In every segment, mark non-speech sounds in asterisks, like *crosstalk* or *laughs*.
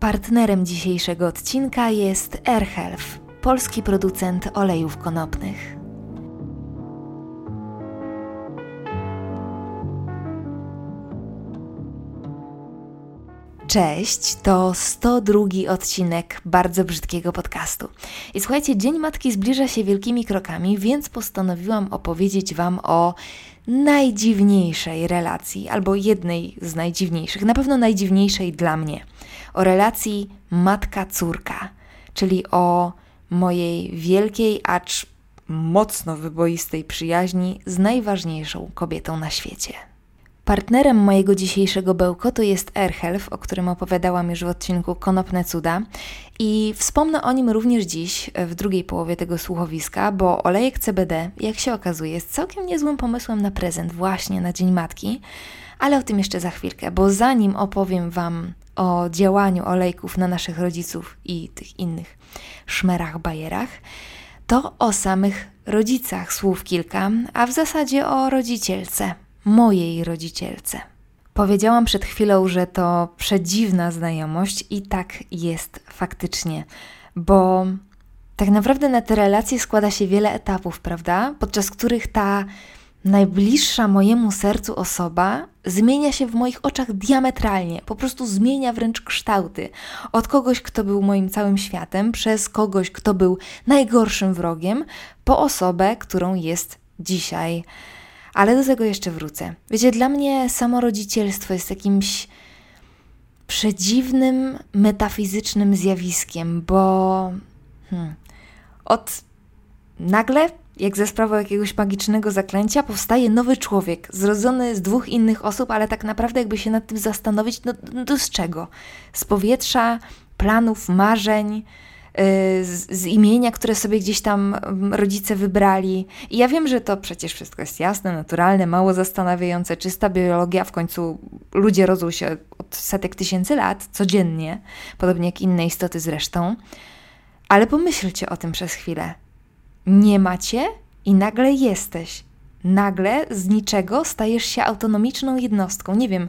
Partnerem dzisiejszego odcinka jest AirHealth, polski producent olejów konopnych. Cześć, to 102 odcinek bardzo brzydkiego podcastu. I słuchajcie, Dzień Matki zbliża się wielkimi krokami, więc postanowiłam opowiedzieć Wam o najdziwniejszej relacji, albo jednej z najdziwniejszych, na pewno najdziwniejszej dla mnie, o relacji matka-córka, czyli o mojej wielkiej, acz mocno wyboistej przyjaźni z najważniejszą kobietą na świecie. Partnerem mojego dzisiejszego bełkotu jest AirHealth, o którym opowiadałam już w odcinku Konopne Cuda i wspomnę o nim również dziś, w drugiej połowie tego słuchowiska, bo olejek CBD, jak się okazuje, jest całkiem niezłym pomysłem na prezent właśnie na Dzień Matki, ale o tym jeszcze za chwilkę, bo zanim opowiem Wam o działaniu olejków na naszych rodziców i tych innych szmerach, bajerach, to o samych rodzicach słów kilka, a w zasadzie o rodzicielce mojej rodzicielce. Powiedziałam przed chwilą, że to przedziwna znajomość, i tak jest faktycznie, bo tak naprawdę na te relacje składa się wiele etapów, prawda? Podczas których ta najbliższa mojemu sercu osoba zmienia się w moich oczach diametralnie, po prostu zmienia wręcz kształty. Od kogoś, kto był moim całym światem, przez kogoś, kto był najgorszym wrogiem, po osobę, którą jest dzisiaj. Ale do tego jeszcze wrócę. Wiecie, dla mnie samo rodzicielstwo jest jakimś przedziwnym, metafizycznym zjawiskiem, bo hmm, od nagle, jak ze sprawą jakiegoś magicznego zaklęcia, powstaje nowy człowiek, zrodzony z dwóch innych osób, ale tak naprawdę, jakby się nad tym zastanowić, no, no z czego? Z powietrza, planów, marzeń, Y, z, z, imienia, które sobie gdzieś tam mm, rodzice wybrali. I ja wiem, że to przecież wszystko jest jasne, naturalne, mało zastanawiające, czysta biologia. W końcu ludzie rodzą się od setek tysięcy lat codziennie, podobnie jak inne istoty zresztą. Ale pomyślcie o tym przez chwilę. Nie macie i nagle jesteś. Nagle z niczego stajesz się autonomiczną jednostką. Nie wiem,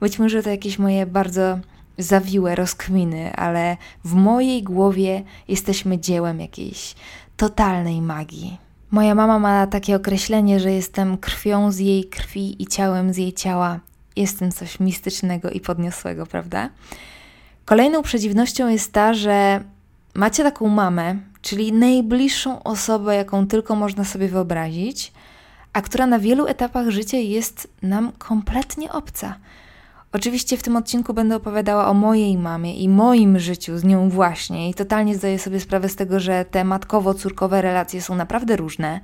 być może to jakieś moje bardzo zawiłe rozkminy, ale w mojej głowie jesteśmy dziełem jakiejś totalnej magii. Moja mama ma takie określenie, że jestem krwią z jej krwi i ciałem z jej ciała. Jestem coś mistycznego i podniosłego, prawda? Kolejną przedziwnością jest ta, że macie taką mamę, czyli najbliższą osobę, jaką tylko można sobie wyobrazić, a która na wielu etapach życia jest nam kompletnie obca. Oczywiście w tym odcinku będę opowiadała o mojej mamie i moim życiu z nią właśnie i totalnie zdaję sobie sprawę z tego, że te matkowo-córkowe relacje są naprawdę różne,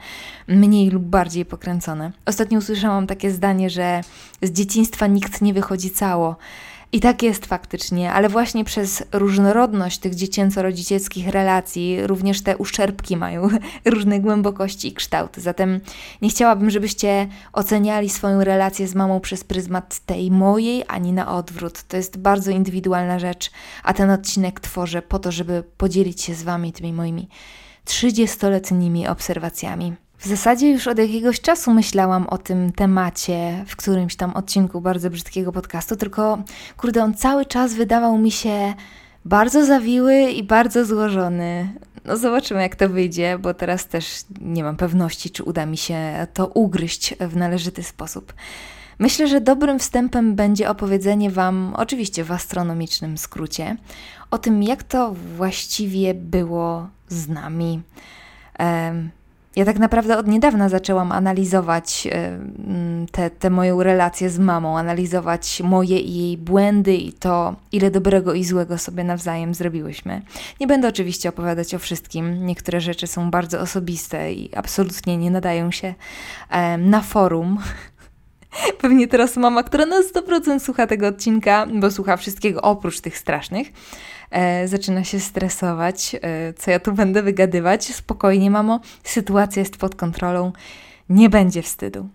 mniej lub bardziej pokręcone. Ostatnio usłyszałam takie zdanie, że z dzieciństwa nikt nie wychodzi cało. I tak jest faktycznie, ale właśnie przez różnorodność tych dziecięco-rodzicieckich relacji również te uszczerbki mają *laughs* różne głębokości i kształty. Zatem nie chciałabym, żebyście oceniali swoją relację z mamą przez pryzmat tej mojej, ani na odwrót. To jest bardzo indywidualna rzecz, a ten odcinek tworzę po to, żeby podzielić się z Wami tymi moimi 30-letnimi obserwacjami. W zasadzie już od jakiegoś czasu myślałam o tym temacie w którymś tam odcinku bardzo brzydkiego podcastu, tylko kurde, on cały czas wydawał mi się bardzo zawiły i bardzo złożony. No zobaczymy, jak to wyjdzie, bo teraz też nie mam pewności, czy uda mi się to ugryźć w należyty sposób. Myślę, że dobrym wstępem będzie opowiedzenie Wam, oczywiście w astronomicznym skrócie, o tym, jak to właściwie było z nami. Ja tak naprawdę od niedawna zaczęłam analizować tę te, te moją relację z mamą, analizować moje i jej błędy i to, ile dobrego i złego sobie nawzajem zrobiłyśmy. Nie będę oczywiście opowiadać o wszystkim. Niektóre rzeczy są bardzo osobiste i absolutnie nie nadają się na forum. *laughs* Pewnie teraz mama, która na 100% słucha tego odcinka, bo słucha wszystkiego oprócz tych strasznych, e, zaczyna się stresować, e, co ja tu będę wygadywać. Spokojnie, mamo, sytuacja jest pod kontrolą, nie będzie wstydu.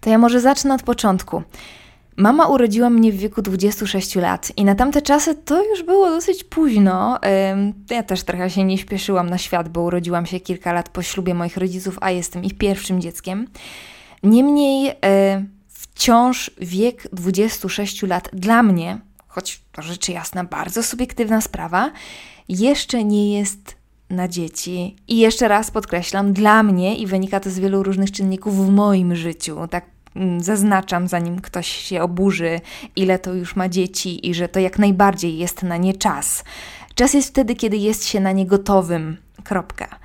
To ja może zacznę od początku. Mama urodziła mnie w wieku 26 lat i na tamte czasy to już było dosyć późno. Ja też trochę się nie śpieszyłam na świat, bo urodziłam się kilka lat po ślubie moich rodziców, a jestem ich pierwszym dzieckiem. Niemniej e, wciąż wiek 26 lat dla mnie choć to rzecz jasna bardzo subiektywna sprawa, jeszcze nie jest na dzieci. I jeszcze raz podkreślam, dla mnie i wynika to z wielu różnych czynników w moim życiu. Tak mm, zaznaczam, zanim ktoś się oburzy, ile to już ma dzieci i że to jak najbardziej jest na nie czas. Czas jest wtedy, kiedy jest się na nie gotowym. Kropka.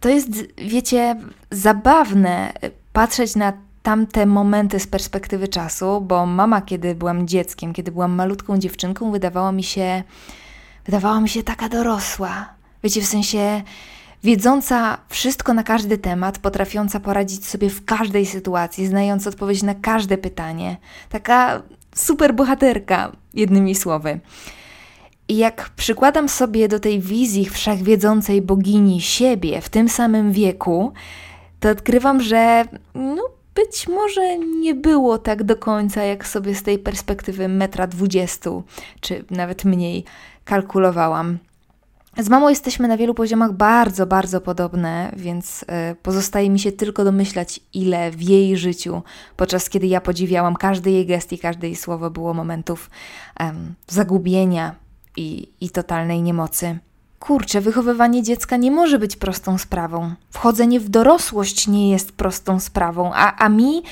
To jest, wiecie, zabawne patrzeć na tamte momenty z perspektywy czasu, bo mama, kiedy byłam dzieckiem, kiedy byłam malutką dziewczynką, wydawała mi się, wydawała mi się taka dorosła. Wiecie, w sensie wiedząca wszystko na każdy temat, potrafiąca poradzić sobie w każdej sytuacji, znając odpowiedź na każde pytanie. Taka super bohaterka, jednymi słowy. I jak przykładam sobie do tej wizji wszechwiedzącej bogini siebie w tym samym wieku, to odkrywam, że no, być może nie było tak do końca, jak sobie z tej perspektywy metra dwudziestu, czy nawet mniej kalkulowałam. Z mamą jesteśmy na wielu poziomach bardzo, bardzo podobne, więc y, pozostaje mi się tylko domyślać, ile w jej życiu, podczas kiedy ja podziwiałam każdy jej gest i każde jej słowo, było momentów um, zagubienia i, i totalnej niemocy. Kurczę, wychowywanie dziecka nie może być prostą sprawą. Wchodzenie w dorosłość nie jest prostą sprawą, a, a mi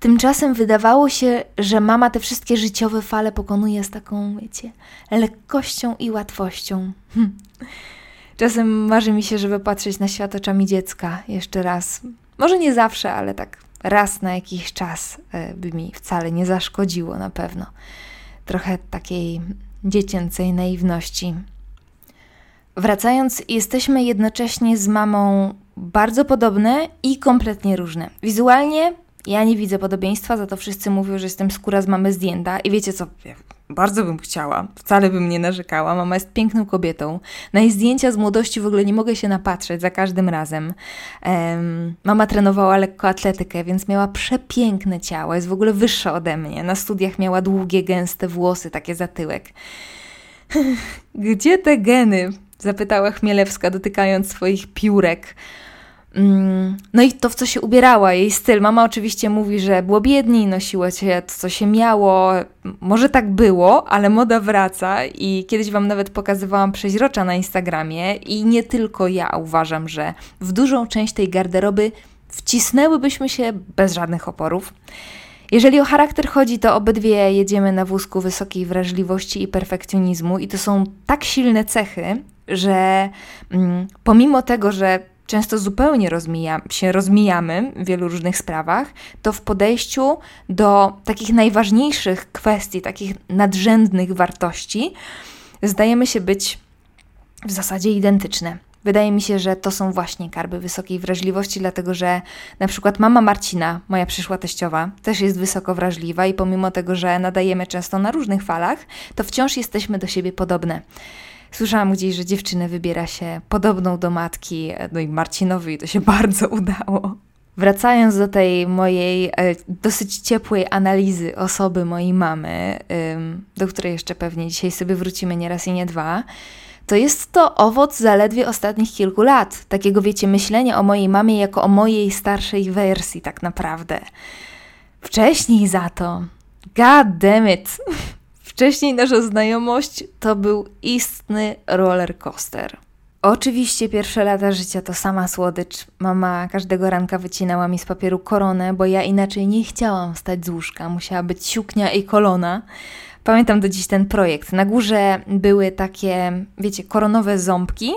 tymczasem wydawało się, że mama te wszystkie życiowe fale pokonuje z taką, wiecie, lekkością i łatwością. Hm. Czasem marzy mi się, żeby patrzeć na świat oczami dziecka jeszcze raz. Może nie zawsze, ale tak raz na jakiś czas e, by mi wcale nie zaszkodziło na pewno. Trochę takiej dziecięcej naiwności. Wracając, jesteśmy jednocześnie z mamą bardzo podobne i kompletnie różne. Wizualnie ja nie widzę podobieństwa, za to wszyscy mówią, że jestem skóra z mamy zdjęta i wiecie co, bardzo bym chciała, wcale bym nie narzekała. Mama jest piękną kobietą. Na jej zdjęcia z młodości w ogóle nie mogę się napatrzeć za każdym razem. Um, mama trenowała lekkoatletykę, więc miała przepiękne ciało, jest w ogóle wyższa ode mnie. Na studiach miała długie, gęste włosy, takie zatyłek. *sighs* Gdzie te geny? Zapytała Chmielewska, dotykając swoich piórek. Mm, no i to, w co się ubierała, jej styl. Mama oczywiście mówi, że było biedni, nosiło się to, co się miało. Może tak było, ale moda wraca i kiedyś Wam nawet pokazywałam przeźrocza na Instagramie i nie tylko ja uważam, że w dużą część tej garderoby wcisnęłybyśmy się bez żadnych oporów. Jeżeli o charakter chodzi, to obydwie jedziemy na wózku wysokiej wrażliwości i perfekcjonizmu i to są tak silne cechy, że mm, pomimo tego, że często zupełnie rozmija, się rozmijamy w wielu różnych sprawach, to w podejściu do takich najważniejszych kwestii, takich nadrzędnych wartości, zdajemy się być w zasadzie identyczne. Wydaje mi się, że to są właśnie karby wysokiej wrażliwości, dlatego że na przykład mama Marcina, moja przyszła teściowa, też jest wysoko wrażliwa i pomimo tego, że nadajemy często na różnych falach, to wciąż jesteśmy do siebie podobne. Słyszałam gdzieś, że dziewczynę wybiera się podobną do matki, no i Marcinowi to się *laughs* bardzo udało. Wracając do tej mojej e, dosyć ciepłej analizy osoby mojej mamy, do której jeszcze pewnie dzisiaj sobie wrócimy nie raz i nie dwa, to jest to owoc zaledwie ostatnich kilku lat. Takiego, wiecie, myślenia o mojej mamie jako o mojej starszej wersji, tak naprawdę. Wcześniej za to, god damn it, *laughs* Wcześniej nasza znajomość to był istny roller coaster. Oczywiście pierwsze lata życia to sama słodycz. Mama każdego ranka wycinała mi z papieru koronę, bo ja inaczej nie chciałam wstać z łóżka. Musiała być siuknia i kolona. Pamiętam do dziś ten projekt. Na górze były takie, wiecie, koronowe ząbki,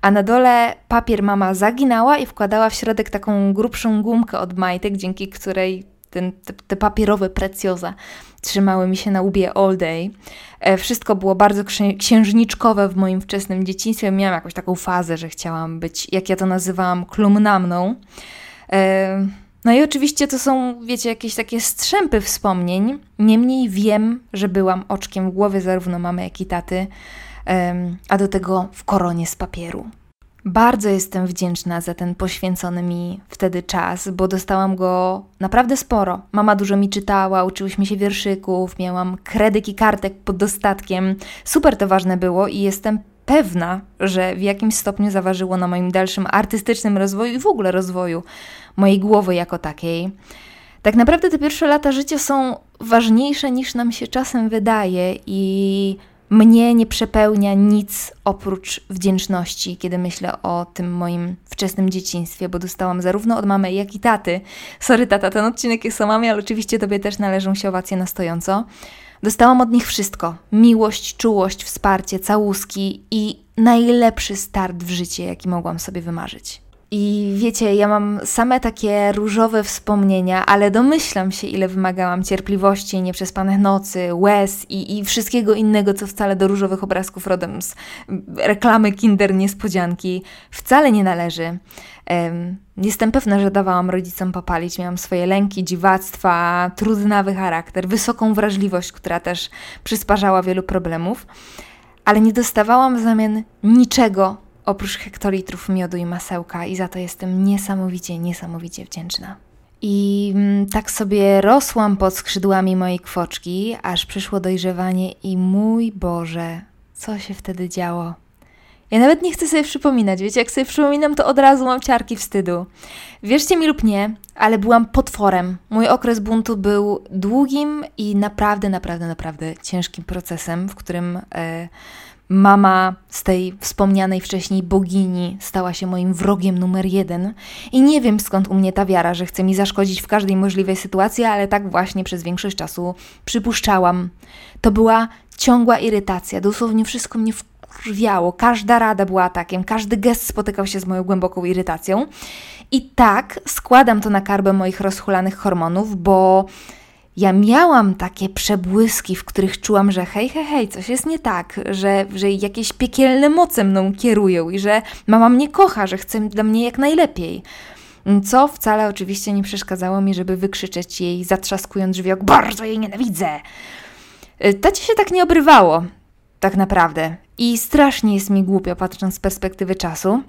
a na dole papier mama zaginała i wkładała w środek taką grubszą gumkę od majtek, dzięki której ten, te, te papierowe precjoza trzymały mi się na łbie all day. E, wszystko było bardzo księżniczkowe w moim wczesnym dzieciństwie. Miałam jakąś taką fazę, że chciałam być, jak ja to nazywałam, klumnamną. E, no i oczywiście to są, wiecie, jakieś takie strzępy wspomnień. Niemniej wiem, że byłam oczkiem w głowie zarówno mamy, jak i taty, a do tego w koronie z papieru. Bardzo jestem wdzięczna za ten poświęcony mi wtedy czas, bo dostałam go naprawdę sporo. Mama dużo mi czytała, uczyłyśmy się wierszyków, miałam kredyk i kartek pod dostatkiem. Super to ważne było i jestem pewna, że w jakimś stopniu zaważyło na moim dalszym artystycznym rozwoju i w ogóle rozwoju mojej głowy jako takiej. Tak naprawdę te pierwsze lata życia są ważniejsze niż nam się czasem wydaje i mnie nie przepełnia nic oprócz wdzięczności, kiedy myślę o tym moim wczesnym dzieciństwie, bo dostałam zarówno od mamy, jak i taty. Sorry, tata, ten odcinek jest o mamie, ale oczywiście tobie też należą się owacje na stojąco. Dostałam od nich wszystko: miłość, czułość, wsparcie, całuski i najlepszy start w życie, jaki mogłam sobie wymarzyć. I wiecie, ja mam same takie różowe wspomnienia, ale domyślam się, ile wymagałam cierpliwości, nieprzespanych nocy, łez i, i wszystkiego innego, co wcale do różowych obrazków rodem z reklamy Kinder Niespodzianki wcale nie należy. Um, jestem pewna, że dawałam rodzicom popalić. Miałam swoje lęki, dziwactwa, trudnawy charakter, wysoką wrażliwość, która też przysparzała wielu problemów, ale nie dostawałam w zamian niczego oprócz hektolitrów miodu i masełka i za to jestem niesamowicie, niesamowicie wdzięczna. I mm, tak sobie rosłam pod skrzydłami mojej kwoczki, aż przyszło dojrzewanie i mój Boże, co się wtedy działo? Ja nawet nie chcę sobie przypominać, wiecie, jak sobie przypominam, to od razu mam ciarki wstydu. Wierzcie mi lub nie, ale byłam potworem. Mój okres buntu był długim i naprawdę, naprawdę, naprawdę ciężkim procesem, w którym... Yy, Mama z tej wspomnianej wcześniej bogini stała się moim wrogiem numer jeden i nie wiem skąd u mnie ta wiara, że chce mi zaszkodzić w każdej możliwej sytuacji, ale tak właśnie przez większość czasu przypuszczałam. To była ciągła irytacja, dosłownie wszystko mnie wkurwiało, każda rada była atakiem, każdy gest spotykał się z moją głęboką irytacją. I tak składam to na karbę moich rozhulanych hormonów, bo ja miałam takie przebłyski, w których czułam, że hej, hej, hej, coś jest nie tak, że, że jakieś piekielne moce mną kierują i że mama mnie kocha, że chce dla mnie jak najlepiej. Co wcale oczywiście nie przeszkadzało mi, żeby wykrzyczeć jej, zatrzaskując drzwi, jak bardzo jej nienawidzę. Y, Tacie się tak nie obrywało, tak naprawdę. I strasznie jest mi głupio, patrząc z perspektywy czasu.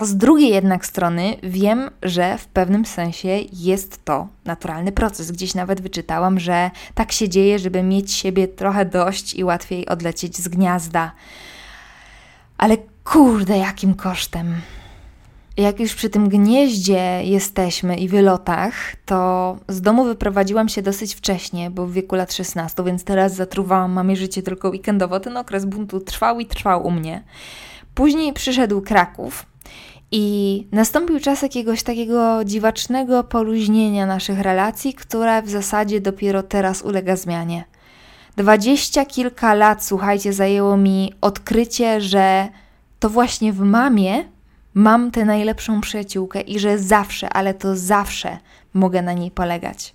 Z drugiej jednak strony wiem, że w pewnym sensie jest to naturalny proces. Gdzieś nawet wyczytałam, że tak się dzieje, żeby mieć siebie trochę dość i łatwiej odlecieć z gniazda. Ale kurde, jakim kosztem. Jak już przy tym gnieździe jesteśmy i wylotach, to z domu wyprowadziłam się dosyć wcześnie, bo w wieku lat 16, więc teraz zatruwałam mamie życie tylko weekendowo. Ten okres buntu trwał i trwał u mnie. Później przyszedł Kraków, i nastąpił czas jakiegoś takiego dziwacznego poluźnienia naszych relacji, które w zasadzie dopiero teraz ulega zmianie. Dwadzieścia kilka lat, słuchajcie, zajęło mi odkrycie, że to właśnie w mamie mam tę najlepszą przyjaciółkę i że zawsze, ale to zawsze mogę na niej polegać.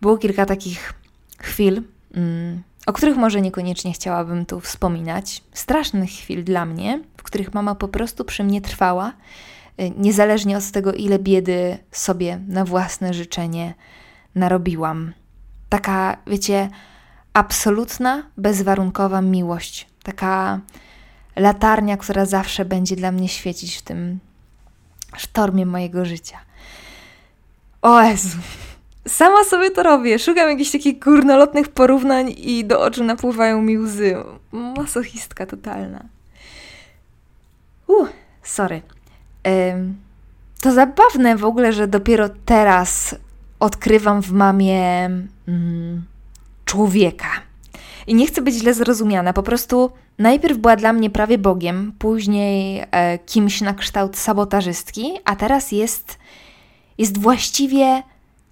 Było kilka takich chwil, mm, o których może niekoniecznie chciałabym tu wspominać, strasznych chwil dla mnie, w których mama po prostu przy mnie trwała, y, niezależnie od tego, ile biedy sobie na własne życzenie narobiłam. Taka, wiecie, absolutna, bezwarunkowa miłość, taka latarnia, która zawsze będzie dla mnie świecić w tym sztormie mojego życia. O Jezu, Sama sobie to robię. Szukam jakichś takich górnolotnych porównań i do oczu napływają mi łzy. Masochistka totalna. Uh, sorry. Ym, to zabawne w ogóle, że dopiero teraz odkrywam w mamie mm, człowieka. I nie chcę być źle zrozumiana, po prostu najpierw była dla mnie prawie Bogiem, później e, kimś na kształt sabotażystki, a teraz jest, jest właściwie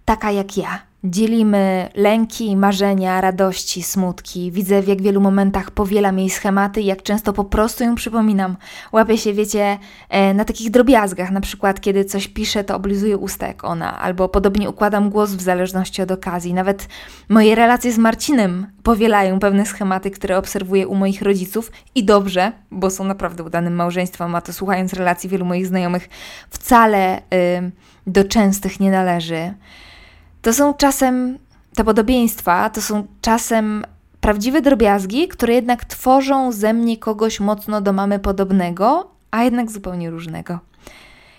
taka jak ja. Dzielimy lęki, marzenia, radości, smutki. Widzę, w jak wielu momentach powielam jej schematy i jak często po prostu ją przypominam. Łapię się, wiecie, e, na takich drobiazgach, na przykład kiedy coś piszę, to oblizuję usta jak ona, albo podobnie układam głos w zależności od okazji. Nawet moje relacje z Marcinem powielają pewne schematy, które obserwuję u moich rodziców i dobrze, bo są naprawdę udanym małżeństwem, a to słuchając relacji wielu moich znajomych wcale do częstych nie należy. To są czasem te podobieństwa, to są czasem prawdziwe drobiazgi, które jednak tworzą ze mnie kogoś mocno do mamy podobnego, a jednak zupełnie różnego.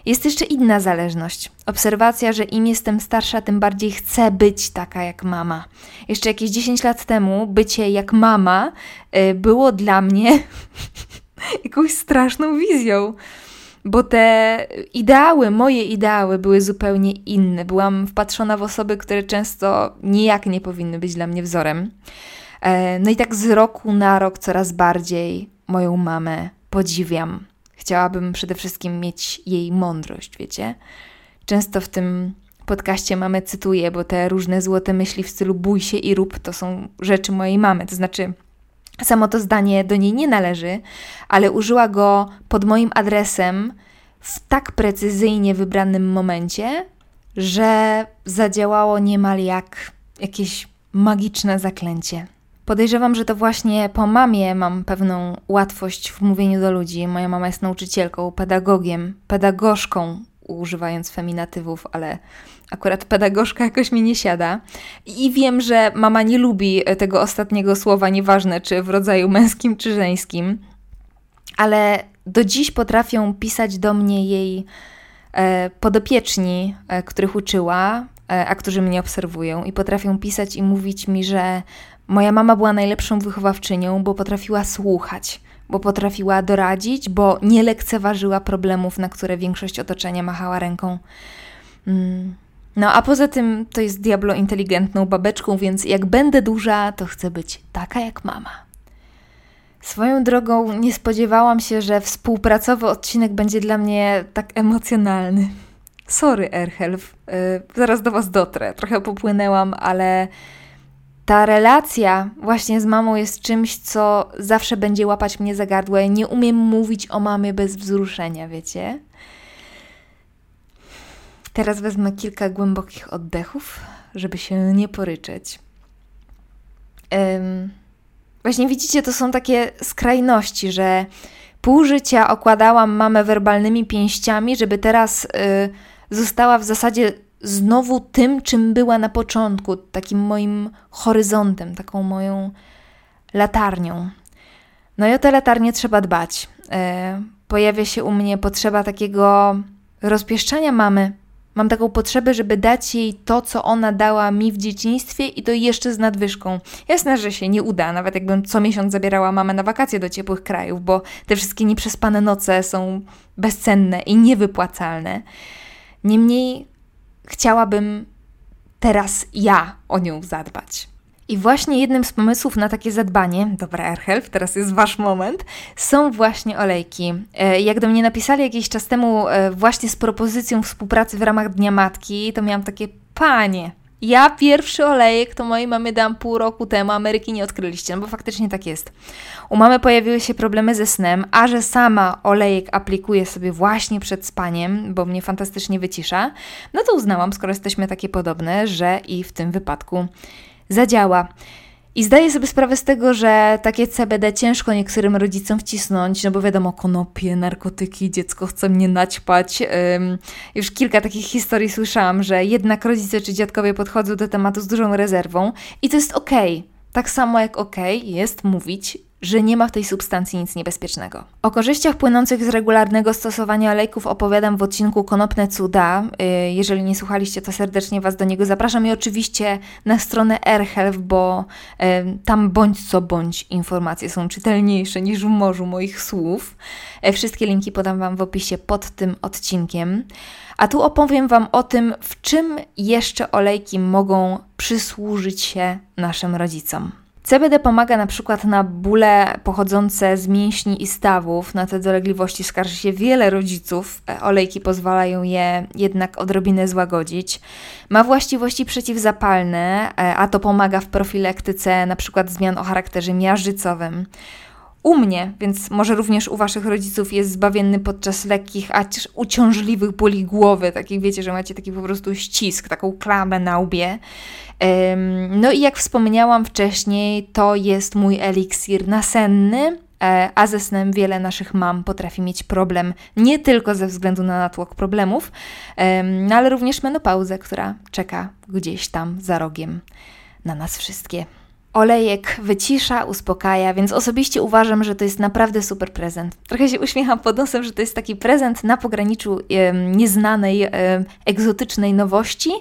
Jest jeszcze inna zależność. Obserwacja, że im jestem starsza, tym bardziej chcę być taka jak mama. Jeszcze jakieś 10 lat temu bycie jak mama y, było dla mnie *laughs* jakąś straszną wizją. Bo te ideały, moje ideały były zupełnie inne. Byłam wpatrzona w osoby, które często nijak nie powinny być dla mnie wzorem. E, no i tak z roku na rok coraz bardziej moją mamę podziwiam. Chciałabym przede wszystkim mieć jej mądrość, wiecie? Często w tym podcaście mamy cytuję, bo te różne złote myśli w stylu bój się i rób to są rzeczy mojej mamy. To znaczy, samo to zdanie do niej nie należy, ale użyła go pod moim adresem w tak precyzyjnie wybranym momencie, że zadziałało niemal jak jakieś magiczne zaklęcie. Podejrzewam, że to właśnie po mamie mam pewną łatwość w mówieniu do ludzi. Moja mama jest nauczycielką, pedagogiem, pedagogzką, używając feminatywów, ale akurat pedagogzka jakoś mi nie siada. I wiem, że mama nie lubi tego ostatniego słowa, nieważne czy w rodzaju męskim czy żeńskim, ale do dziś potrafią pisać do mnie jej e, podopieczni, e, których uczyła, e, a którzy mnie obserwują, i potrafią pisać i mówić mi, że moja mama była najlepszą wychowawczynią, bo potrafiła słuchać bo potrafiła doradzić, bo nie lekceważyła problemów, na które większość otoczenia machała ręką. Mm. No a poza tym to jest diablo inteligentną babeczką, więc jak będę duża, to chcę być taka jak mama. Swoją drogą nie spodziewałam się, że współpracowy odcinek będzie dla mnie tak emocjonalny. Sorry, Erhelf, yy, zaraz do Was dotrę. Trochę popłynęłam, ale ta relacja właśnie z mamą jest czymś, co zawsze będzie łapać mnie za gardło. Ja nie umiem mówić o mamie bez wzruszenia, wiecie? Teraz wezmę kilka głębokich oddechów, żeby się nie poryczeć. Um, właśnie widzicie, to są takie skrajności, że pół życia okładałam mamę werbalnymi pięściami, żeby teraz y, została w zasadzie znowu tym, czym była na początku, takim moim horyzontem, taką moją latarnią. No i o tę latarnię trzeba dbać. E, pojawia się u mnie potrzeba takiego rozpieszczania mamy. Mam taką potrzebę, żeby dać jej to, co ona dała mi w dzieciństwie i to jeszcze z nadwyżką. Jasne, że się nie uda, nawet jakbym co miesiąc zabierała mamę na wakacje do ciepłych krajów, bo te wszystkie nieprzespane noce są bezcenne i niewypłacalne. Niemniej chciałabym teraz ja o nią zadbać. I właśnie jednym z pomysłów na takie zadbanie, dobra Erhelf, teraz jest wasz moment, są właśnie olejki. E, jak do mnie napisali jakiś czas temu e, właśnie z propozycją współpracy w ramach Dnia Matki, to miałam takie, panie, ja pierwszy olejek to mojej mamy dam pół roku temu, Ameryki nie odkryliście, no bo faktycznie tak jest. U mamy pojawiły się problemy ze snem, a że sama olejek aplikuje sobie właśnie przed spaniem, bo mnie fantastycznie wycisza, no to uznałam, skoro jesteśmy takie podobne, że i w tym wypadku zadziała. I zdaję sobie sprawę z tego, że takie CBD ciężko niektórym rodzicom wcisnąć, no bo wiadomo, konopie, narkotyki, dziecko chce mnie naćpać. Już kilka takich historii słyszałam, że jednak rodzice czy dziadkowie podchodzą do tematu z dużą rezerwą i to jest okej. Okay. Tak samo jak okej okay jest mówić że nie ma w tej substancji nic niebezpiecznego. O korzyściach płynących z regularnego stosowania olejków opowiadam w odcinku Konopne Cuda. Y, jeżeli nie słuchaliście, to serdecznie Was do niego zapraszam i oczywiście na stronę AirHealth, bo y, tam bądź co bądź informacje są czytelniejsze niż w morzu moich słów. Y, wszystkie linki podam Wam w opisie pod tym odcinkiem. A tu opowiem Wam o tym, w czym jeszcze olejki mogą przysłużyć się naszym rodzicom. CBD pomaga na przykład na bóle pochodzące z mięśni i stawów. Na te dolegliwości skarży się wiele rodziców. E, olejki pozwalają je jednak odrobinę złagodzić. Ma właściwości przeciwzapalne, e, a to pomaga w profilaktyce na przykład zmian o charakterze miażdżycowym. U mnie, więc może również u Waszych rodziców jest zbawienny podczas lekkich, a uciążliwych bóli głowy, takich wiecie, że macie taki po prostu ścisk, taką klamę na łbie. No i jak wspomniałam wcześniej, to jest mój eliksir nasenny, e, a ze snem wiele naszych mam potrafi mieć problem nie tylko ze względu na natłok problemów, no ale również menopauzę, która czeka gdzieś tam za rogiem na nas wszystkie. Olejek wycisza, uspokaja, więc osobiście uważam, że to jest naprawdę super prezent. Trochę się uśmiecham pod nosem, że to jest taki prezent na pograniczu e, nieznanej, e, egzotycznej nowości,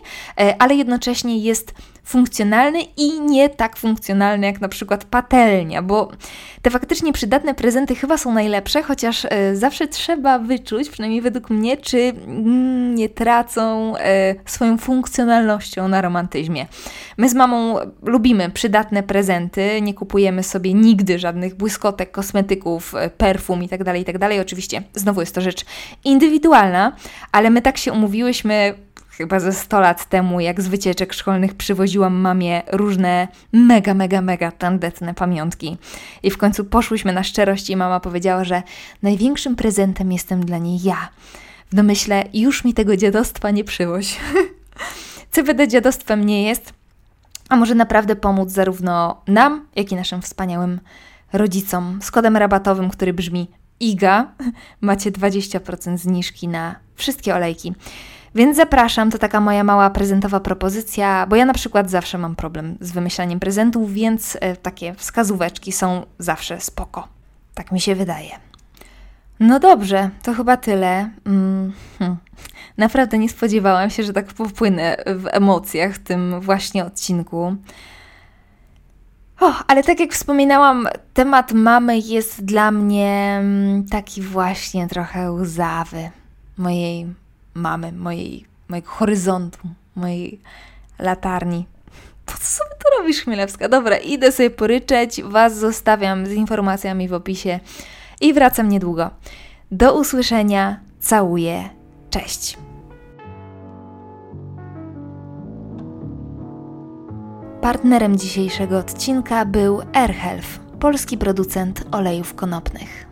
e, ale jednocześnie jest funkcjonalny i nie tak funkcjonalny jak na przykład patelnia, bo te faktycznie przydatne prezenty chyba są najlepsze, chociaż e, zawsze trzeba wyczuć, przynajmniej według mnie, czy mm, nie tracą e, swoją funkcjonalnością na romantyzmie. My z mamą lubimy przydatne prezenty, nie kupujemy sobie nigdy żadnych błyskotek, kosmetyków, e, perfum itd., tak itd. Tak Oczywiście, znowu jest to rzecz indywidualna, ale my tak się umówiłyśmy chyba ze 100 lat temu, jak z wycieczek szkolnych przywoziłam mamie różne mega, mega, mega tandetne pamiątki. I w końcu poszłyśmy na szczerość i mama powiedziała, że największym prezentem jestem dla niej ja. W domyśle już mi tego dziadostwa nie przywoź. *laughs* CBD dziadostwem nie jest, a może naprawdę pomóc zarówno nam, jak i naszym wspaniałym rodzicom z kodem rabatowym, który brzmi IGA. *laughs* Macie 20% zniżki na wszystkie olejki. Więc zapraszam, to taka moja mała prezentowa propozycja, bo ja na przykład zawsze mam problem z wymyślaniem prezentów, więc e, takie wskazóweczki są zawsze spoko. Tak mi się wydaje. No dobrze, to chyba tyle. Mm, hmm. Naprawdę nie spodziewałam się, że tak popłynę w emocjach w tym właśnie odcinku. Ale tak jak wspominałam, temat mamy jest dla mnie mm, taki właśnie trochę łzawy mojej mamy, mojej, mojego horyzontu, mojej latarni. Po co sobie tu robisz, Chmielewska? Dobra, idę sobie poryczeć, Was zostawiam z informacjami w opisie i wracam niedługo. Do usłyszenia, całuję, cześć. Partnerem dzisiejszego odcinka był AirHealth, polski producent olejów konopnych.